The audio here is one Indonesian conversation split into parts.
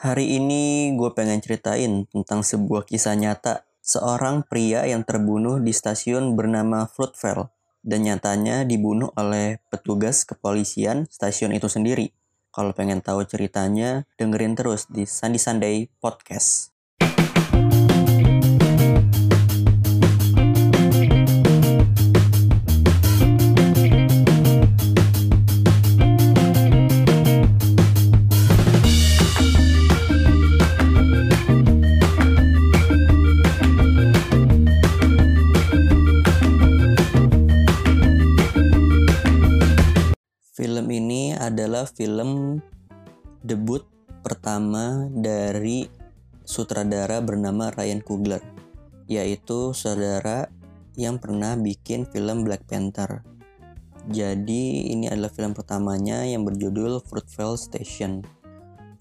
Hari ini gue pengen ceritain tentang sebuah kisah nyata seorang pria yang terbunuh di stasiun bernama Fruitvale dan nyatanya dibunuh oleh petugas kepolisian stasiun itu sendiri. Kalau pengen tahu ceritanya, dengerin terus di Sunday Sunday Podcast. Film debut pertama dari sutradara bernama Ryan Coogler, yaitu saudara yang pernah bikin film Black Panther. Jadi ini adalah film pertamanya yang berjudul Fruitvale Station.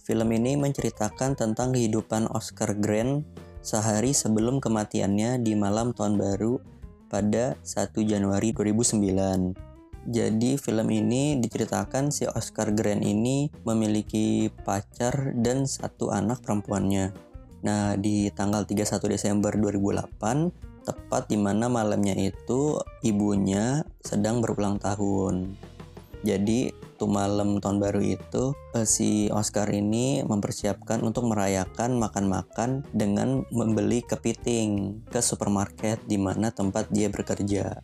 Film ini menceritakan tentang kehidupan Oscar Grant sehari sebelum kematiannya di malam tahun baru pada 1 Januari 2009. Jadi film ini diceritakan si Oscar Grant ini memiliki pacar dan satu anak perempuannya. Nah, di tanggal 31 Desember 2008, tepat di mana malamnya itu ibunya sedang berulang tahun. Jadi, tuh malam tahun baru itu eh, si Oscar ini mempersiapkan untuk merayakan makan-makan dengan membeli kepiting ke supermarket di mana tempat dia bekerja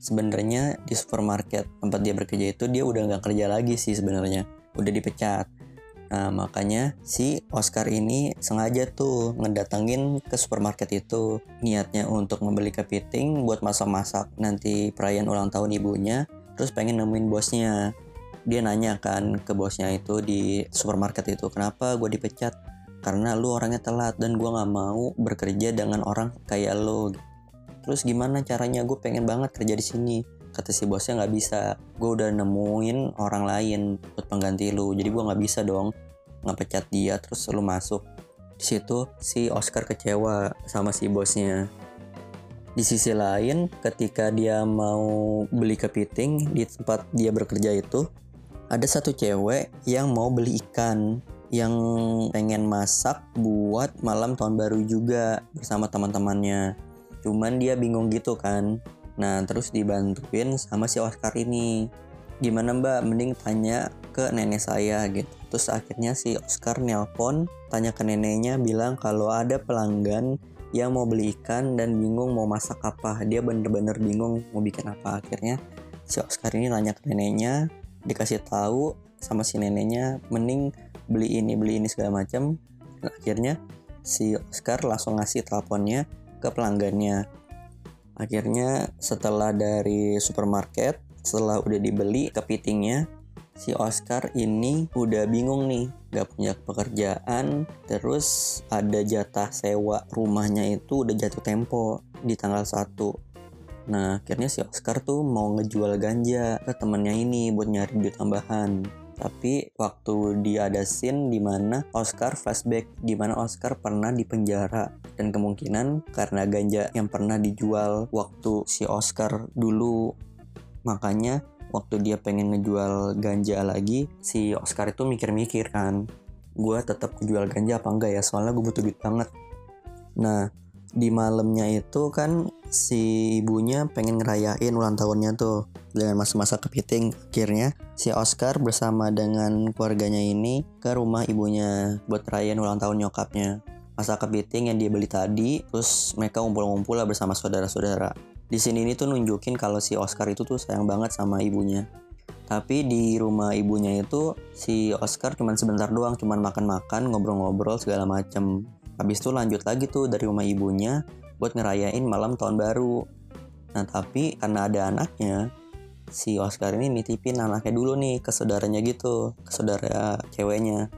sebenarnya di supermarket tempat dia bekerja itu dia udah nggak kerja lagi sih sebenarnya. Udah dipecat. Nah makanya si Oscar ini sengaja tuh ngedatengin ke supermarket itu. Niatnya untuk membeli kepiting buat masak-masak nanti perayaan ulang tahun ibunya terus pengen nemuin bosnya. Dia nanya kan ke bosnya itu di supermarket itu kenapa gue dipecat? Karena lu orangnya telat dan gue nggak mau bekerja dengan orang kayak lo terus gimana caranya? Gue pengen banget kerja di sini. Kata si bosnya nggak bisa. Gue udah nemuin orang lain buat pengganti lu. Jadi gue nggak bisa dong ngepecat dia terus lu masuk. Di situ si Oscar kecewa sama si bosnya. Di sisi lain ketika dia mau beli kepiting di tempat dia bekerja itu ada satu cewek yang mau beli ikan yang pengen masak buat malam tahun baru juga bersama teman-temannya cuman dia bingung gitu kan. Nah terus dibantuin sama si Oscar ini. Gimana mbak? Mending tanya ke nenek saya gitu. Terus akhirnya si Oscar nelpon tanya ke neneknya bilang kalau ada pelanggan yang mau beli ikan dan bingung mau masak apa. Dia bener-bener bingung mau bikin apa. Akhirnya si Oscar ini tanya ke neneknya dikasih tahu sama si neneknya mending beli ini beli ini segala macam akhirnya si Oscar langsung ngasih teleponnya ke pelanggannya. Akhirnya setelah dari supermarket, setelah udah dibeli kepitingnya, si Oscar ini udah bingung nih, gak punya pekerjaan, terus ada jatah sewa rumahnya itu udah jatuh tempo di tanggal 1. Nah, akhirnya si Oscar tuh mau ngejual ganja ke temennya ini buat nyari duit tambahan tapi waktu dia ada scene di mana Oscar flashback di mana Oscar pernah di penjara dan kemungkinan karena ganja yang pernah dijual waktu si Oscar dulu. Makanya waktu dia pengen ngejual ganja lagi si Oscar itu mikir-mikir kan gue tetap jual ganja apa enggak ya? Soalnya gue butuh duit banget. Nah di malamnya itu kan si ibunya pengen ngerayain ulang tahunnya tuh dengan masa-masa kepiting. Akhirnya si Oscar bersama dengan keluarganya ini ke rumah ibunya buat rayain ulang tahun nyokapnya masa kepiting yang dia beli tadi terus mereka ngumpul-ngumpul lah bersama saudara-saudara di sini ini tuh nunjukin kalau si Oscar itu tuh sayang banget sama ibunya tapi di rumah ibunya itu si Oscar cuman sebentar doang cuman makan-makan ngobrol-ngobrol segala macem Habis itu lanjut lagi tuh dari rumah ibunya buat ngerayain malam tahun baru. Nah tapi karena ada anaknya, si Oscar ini nitipin anaknya dulu nih ke saudaranya gitu, ke saudara ceweknya.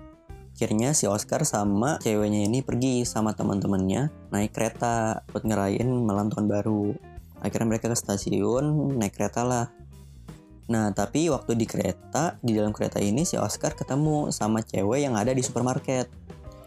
Akhirnya si Oscar sama ceweknya ini pergi sama teman-temannya naik kereta buat ngerayain malam tahun baru. Akhirnya mereka ke stasiun naik kereta lah. Nah tapi waktu di kereta, di dalam kereta ini si Oscar ketemu sama cewek yang ada di supermarket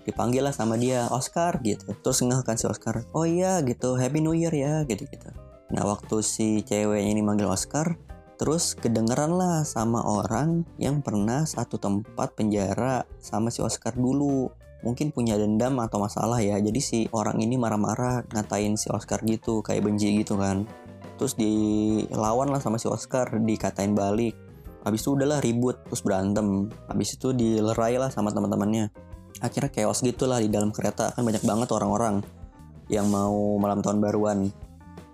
dipanggil lah sama dia Oscar gitu terus ngeh kan si Oscar oh iya gitu Happy New Year ya gitu gitu nah waktu si ceweknya ini manggil Oscar terus kedengeran lah sama orang yang pernah satu tempat penjara sama si Oscar dulu. Mungkin punya dendam atau masalah ya jadi si orang ini marah-marah ngatain si Oscar gitu kayak benci gitu kan. Terus dilawan lah sama si Oscar dikatain balik. Habis itu udahlah ribut terus berantem. Habis itu dilerai lah sama teman-temannya. Akhirnya chaos gitulah di dalam kereta. Kan banyak banget orang-orang yang mau malam tahun baruan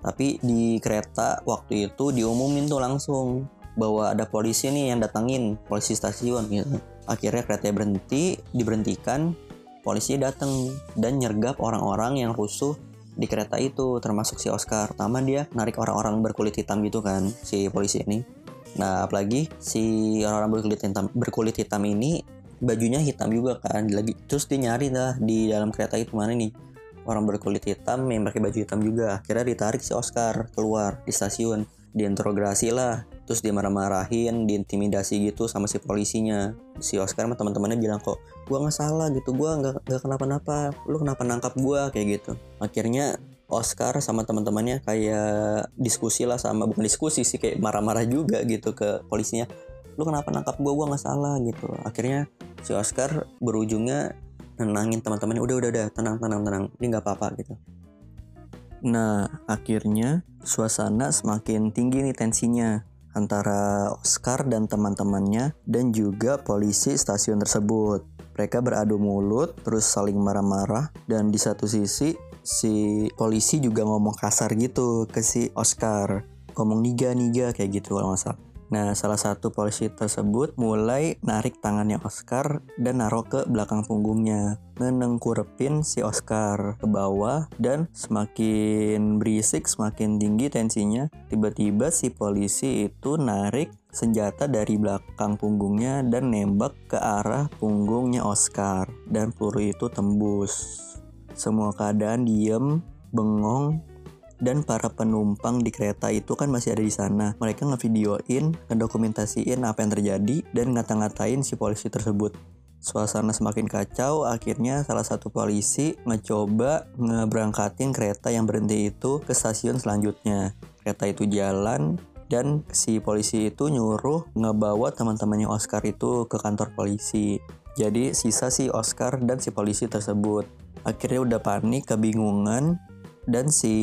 tapi di kereta waktu itu diumumin tuh langsung bahwa ada polisi nih yang datangin polisi stasiun gitu. Akhirnya kereta berhenti diberhentikan polisi datang dan nyergap orang-orang yang rusuh di kereta itu termasuk si Oscar. Pertama dia narik orang-orang berkulit hitam gitu kan si polisi ini. Nah apalagi si orang-orang berkulit hitam berkulit hitam ini bajunya hitam juga kan lagi terus dia nyari lah di dalam kereta itu mana nih orang berkulit hitam yang pakai baju hitam juga. Akhirnya ditarik si Oscar keluar di stasiun. Diinterogasi lah. Terus dia marah-marahin diintimidasi gitu sama si polisinya. Si Oscar sama teman-temannya bilang kok gua nggak salah gitu. Gua nggak nggak kenapa-napa. Lu kenapa nangkap gua? Kayak gitu. Akhirnya Oscar sama teman-temannya kayak diskusi lah sama bukan diskusi sih kayak marah-marah juga gitu ke polisinya. Lu kenapa nangkap gua? Gua nggak salah gitu. Akhirnya si Oscar berujungnya nenangin teman-temannya udah udah udah tenang tenang tenang ini nggak apa-apa gitu Nah, akhirnya suasana semakin tinggi nih tensinya antara Oscar dan teman-temannya dan juga polisi stasiun tersebut. Mereka beradu mulut, terus saling marah-marah dan di satu sisi si polisi juga ngomong kasar gitu ke si Oscar. Ngomong niga-niga kayak gitu kalau nggak. Nah, salah satu polisi tersebut mulai narik tangannya Oscar dan naruh ke belakang punggungnya. Menengkurepin si Oscar ke bawah dan semakin berisik, semakin tinggi tensinya. Tiba-tiba si polisi itu narik senjata dari belakang punggungnya dan nembak ke arah punggungnya Oscar. Dan peluru itu tembus. Semua keadaan diem, bengong, dan para penumpang di kereta itu kan masih ada di sana. Mereka ngevideoin, ngedokumentasiin apa yang terjadi dan ngata-ngatain si polisi tersebut. Suasana semakin kacau, akhirnya salah satu polisi ngecoba ngeberangkatin kereta yang berhenti itu ke stasiun selanjutnya. Kereta itu jalan dan si polisi itu nyuruh ngebawa teman-temannya Oscar itu ke kantor polisi. Jadi sisa si Oscar dan si polisi tersebut. Akhirnya udah panik, kebingungan, dan si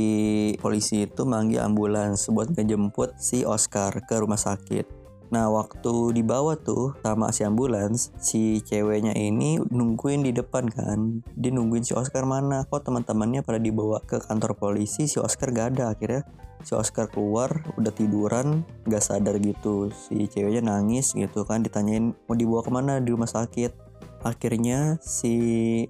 polisi itu manggil ambulans buat ngejemput si Oscar ke rumah sakit. Nah waktu dibawa tuh sama si ambulans Si ceweknya ini nungguin di depan kan. Dia nungguin si Oscar mana? Kok teman-temannya pada dibawa ke kantor polisi? Si Oscar gak ada akhirnya. Si Oscar keluar udah tiduran Gak sadar gitu. Si ceweknya nangis gitu kan Ditanyain mau dibawa ke mana di rumah sakit akhirnya si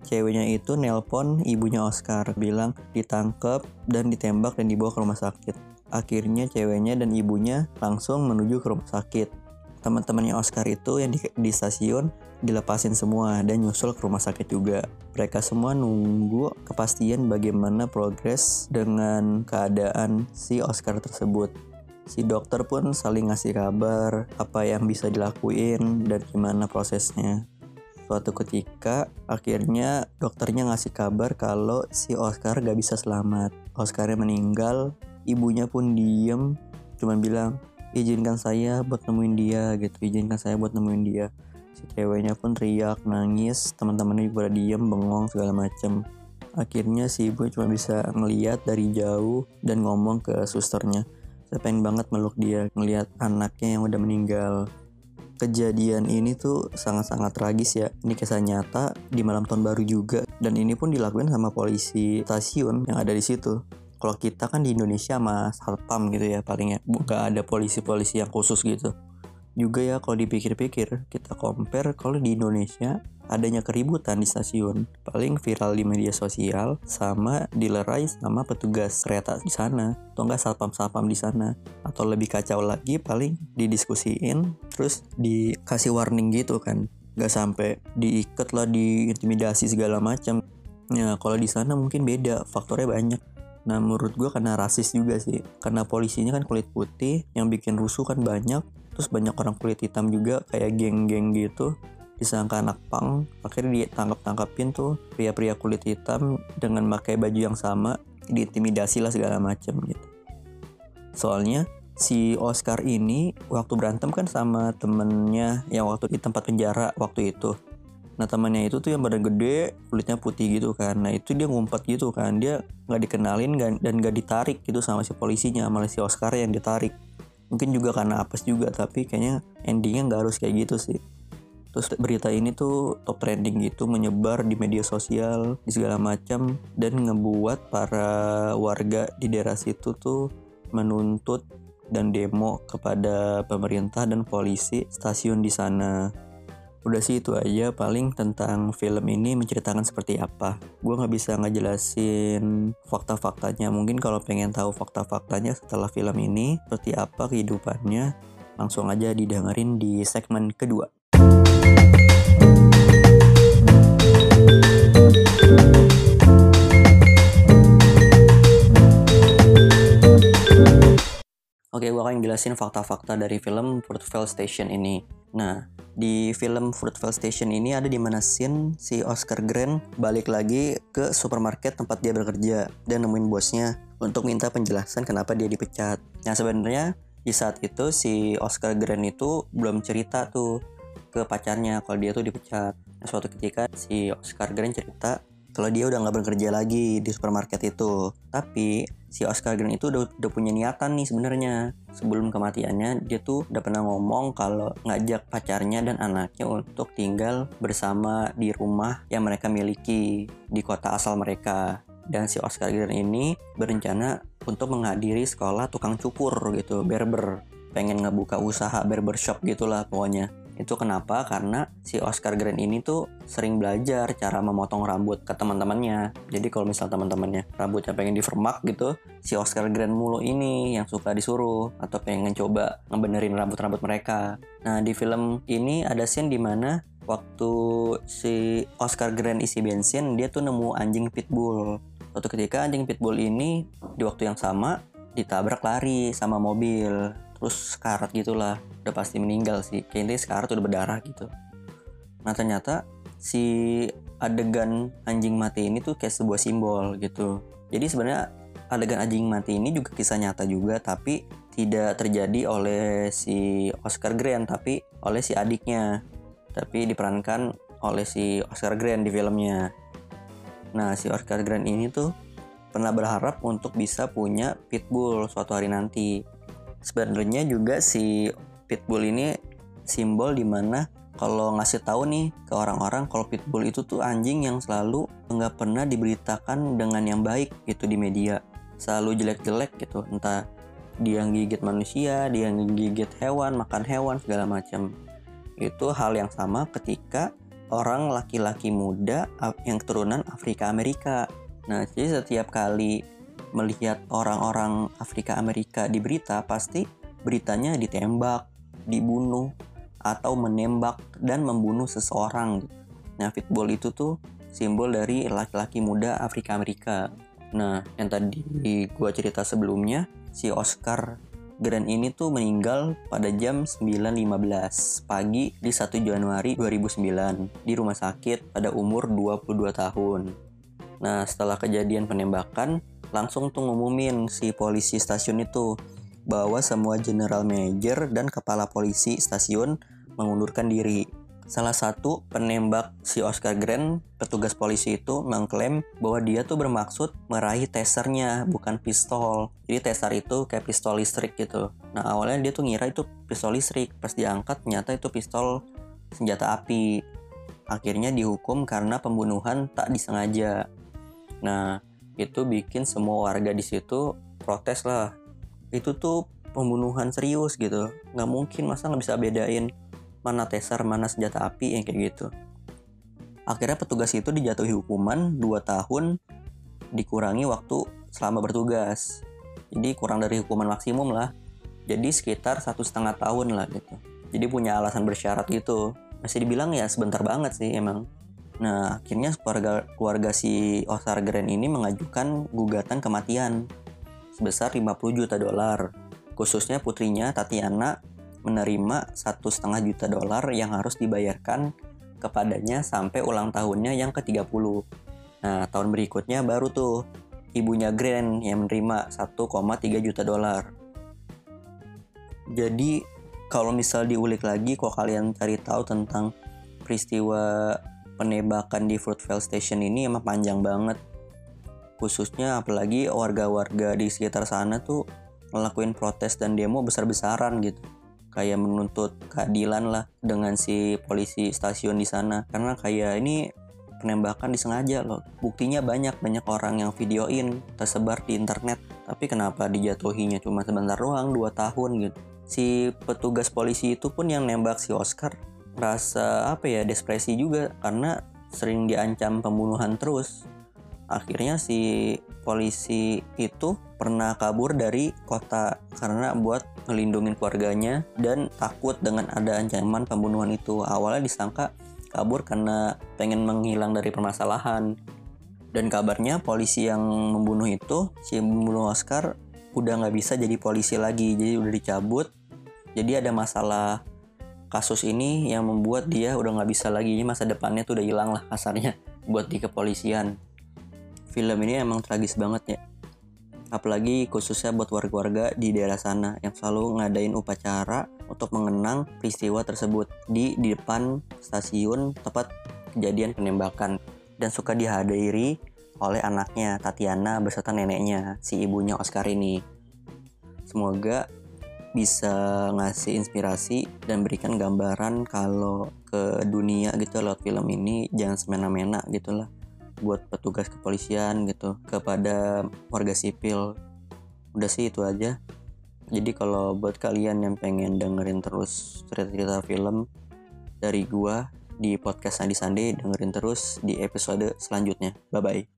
ceweknya itu nelpon ibunya Oscar bilang ditangkap dan ditembak dan dibawa ke rumah sakit. Akhirnya ceweknya dan ibunya langsung menuju ke rumah sakit. Teman-temannya Oscar itu yang di, di stasiun dilepasin semua dan nyusul ke rumah sakit juga. Mereka semua nunggu kepastian bagaimana progres dengan keadaan si Oscar tersebut. Si dokter pun saling ngasih kabar apa yang bisa dilakuin dan gimana prosesnya Suatu ketika, akhirnya dokternya ngasih kabar kalau si Oscar gak bisa selamat. Oscarnya meninggal, ibunya pun diem, cuman bilang, izinkan saya buat nemuin dia gitu, izinkan saya buat nemuin dia. Si ceweknya pun teriak, nangis, teman-temannya juga diem, bengong segala macem. Akhirnya si ibu cuma bisa ngeliat dari jauh dan ngomong ke susternya. Saya pengen banget meluk dia, ngeliat anaknya yang udah meninggal kejadian ini tuh sangat-sangat tragis ya. Ini kisah nyata di malam tahun baru juga dan ini pun dilakukan sama polisi stasiun yang ada di situ. Kalau kita kan di Indonesia sama satpam gitu ya paling ya, bukan ada polisi-polisi yang khusus gitu. Juga ya kalau dipikir-pikir kita compare kalau di Indonesia adanya keributan di stasiun. Paling viral di media sosial sama dilerai sama petugas kereta di sana atau enggak satpam-satpam di sana. Atau lebih kacau lagi paling didiskusiin terus dikasih warning gitu kan. Nggak sampai diikat lah diintimidasi segala macam. Ya kalau di sana mungkin beda faktornya banyak. Nah menurut gue karena rasis juga sih. Karena polisinya kan kulit putih Yang bikin rusuh kan banyak Terus banyak orang kulit hitam juga Kayak geng-geng gitu disangka anak pang akhirnya ditangkap tangkapin tuh pria-pria kulit hitam dengan pakai baju yang sama diintimidasi lah segala macam gitu soalnya si Oscar ini waktu berantem kan sama temennya yang waktu di tempat penjara waktu itu Nah temannya itu tuh yang badan gede, kulitnya putih gitu kan. Nah itu dia ngumpet gitu kan. Dia nggak dikenalin dan nggak ditarik gitu sama si polisinya, malah si Oscar yang ditarik. Mungkin juga karena apes juga, tapi kayaknya endingnya nggak harus kayak gitu sih. Terus berita ini tuh top trending gitu, menyebar di media sosial, di segala macam, dan ngebuat para warga di daerah situ tuh menuntut dan demo kepada pemerintah dan polisi stasiun di sana. Udah sih itu aja paling tentang film ini menceritakan seperti apa. Gue nggak bisa ngejelasin fakta-faktanya. Mungkin kalau pengen tahu fakta-faktanya setelah film ini seperti apa kehidupannya, langsung aja didengerin di segmen kedua. Oke, gue akan jelasin fakta-fakta dari film Fruitvale Station ini. Nah, di film Fruitvale Station ini ada di mana scene si Oscar Grant balik lagi ke supermarket tempat dia bekerja dan nemuin bosnya untuk minta penjelasan kenapa dia dipecat. Nah, sebenarnya di saat itu si Oscar Grant itu belum cerita tuh ke pacarnya kalau dia tuh dipecat. Nah, suatu ketika si Oscar Grant cerita kalau dia udah nggak bekerja lagi di supermarket itu. Tapi si Oscar Grant itu udah, udah punya niatan nih sebenarnya. Sebelum kematiannya dia tuh udah pernah ngomong kalau ngajak pacarnya dan anaknya untuk tinggal bersama di rumah yang mereka miliki di kota asal mereka. Dan si Oscar Grant ini berencana untuk menghadiri sekolah tukang cukur gitu barber. Pengen ngebuka usaha barbershop gitulah pokoknya itu kenapa? Karena si Oscar Grant ini tuh sering belajar cara memotong rambut ke teman-temannya. Jadi kalau misal teman-temannya rambutnya pengen divermak gitu, si Oscar Grant mulu ini yang suka disuruh atau pengen coba ngebenerin rambut-rambut mereka. Nah di film ini ada scene di mana waktu si Oscar Grant isi bensin dia tuh nemu anjing pitbull. Suatu ketika anjing pitbull ini di waktu yang sama ditabrak lari sama mobil terus sekarat gitulah udah pasti meninggal sih. Kayaknya sekarat udah berdarah gitu. Nah ternyata si adegan anjing mati ini tuh kayak sebuah simbol gitu. Jadi sebenarnya adegan anjing mati ini juga kisah nyata juga tapi tidak terjadi oleh si Oscar Grant tapi oleh si adiknya. Tapi diperankan oleh si Oscar Grant di filmnya. Nah si Oscar Grant ini tuh pernah berharap untuk bisa punya pitbull suatu hari nanti sebenarnya juga si pitbull ini simbol di mana kalau ngasih tahu nih ke orang-orang kalau pitbull itu tuh anjing yang selalu nggak pernah diberitakan dengan yang baik gitu di media. Selalu jelek-jelek gitu. Entah dia gigit manusia dia gigit hewan makan hewan segala macam. Itu hal yang sama ketika orang laki-laki muda yang keturunan Afrika Amerika nah jadi setiap kali melihat orang-orang Afrika Amerika di berita pasti beritanya ditembak, dibunuh, atau menembak dan membunuh seseorang. Nah, fitball itu tuh simbol dari laki-laki muda Afrika Amerika. Nah, yang tadi gua cerita sebelumnya, si Oscar Grant ini tuh meninggal pada jam 9.15 pagi di 1 Januari 2009 di rumah sakit pada umur 22 tahun. Nah, setelah kejadian penembakan, langsung tuh ngumumin si polisi stasiun itu bahwa semua general manager dan kepala polisi stasiun mengundurkan diri. Salah satu penembak si Oscar Grant, petugas polisi itu mengklaim bahwa dia tuh bermaksud meraih tasernya, bukan pistol. Jadi taser itu kayak pistol listrik gitu. Nah awalnya dia tuh ngira itu pistol listrik, pas diangkat ternyata itu pistol senjata api. Akhirnya dihukum karena pembunuhan tak disengaja. Nah, itu bikin semua warga di situ protes lah. Itu tuh pembunuhan serius gitu. Nggak mungkin masa nggak bisa bedain mana taser mana senjata api yang kayak gitu. Akhirnya petugas itu dijatuhi hukuman 2 tahun dikurangi waktu selama bertugas. Jadi kurang dari hukuman maksimum lah. Jadi sekitar satu setengah tahun lah gitu. Jadi punya alasan bersyarat gitu. Masih dibilang ya sebentar banget sih emang Nah, akhirnya keluarga keluarga si Oscar Grant ini mengajukan gugatan kematian sebesar 50 juta dolar. Khususnya putrinya Tatiana menerima satu setengah juta dolar yang harus dibayarkan kepadanya sampai ulang tahunnya yang ke-30. Nah, tahun berikutnya baru tuh ibunya Grant yang menerima 1,3 juta dolar. Jadi, kalau misal diulik lagi, kalau kalian cari tahu tentang peristiwa penembakan di Fruitvale Station ini emang panjang banget. Khususnya apalagi warga-warga di sekitar sana tuh ngelakuin protes dan demo besar-besaran gitu. Kayak menuntut keadilan lah dengan si polisi stasiun di sana. Karena kayak ini penembakan disengaja loh. Buktinya banyak banyak orang yang videoin tersebar di internet. Tapi kenapa dijatuhinya cuma sebentar doang 2 tahun gitu? Si petugas polisi itu pun yang nembak si Oscar rasa apa ya depresi juga karena sering diancam pembunuhan terus. Akhirnya si polisi itu pernah kabur dari kota karena buat ngelindungin keluarganya dan takut dengan ada ancaman pembunuhan itu. Awalnya disangka kabur karena pengen menghilang dari permasalahan. Dan kabarnya polisi yang membunuh itu si membunuh Oscar udah nggak bisa jadi polisi lagi jadi udah dicabut. Jadi ada masalah kasus ini yang membuat dia udah nggak bisa lagi. Masa depannya tuh udah hilang lah kasarnya buat di kepolisian. Film ini emang tragis banget ya. Apalagi khususnya buat warga-warga di daerah sana yang selalu ngadain upacara untuk mengenang peristiwa tersebut di di depan stasiun tempat kejadian penembakan. Dan suka dihadiri oleh anaknya Tatiana beserta neneknya si ibunya Oscar ini. Semoga bisa ngasih inspirasi dan berikan gambaran kalau ke dunia gitu lewat film ini jangan semena-mena gitulah buat petugas kepolisian gitu kepada warga sipil. Udah sih itu aja. Jadi kalau buat kalian yang pengen dengerin terus cerita-cerita film dari gua di podcast Sandi Sandi dengerin terus di episode selanjutnya. Bye bye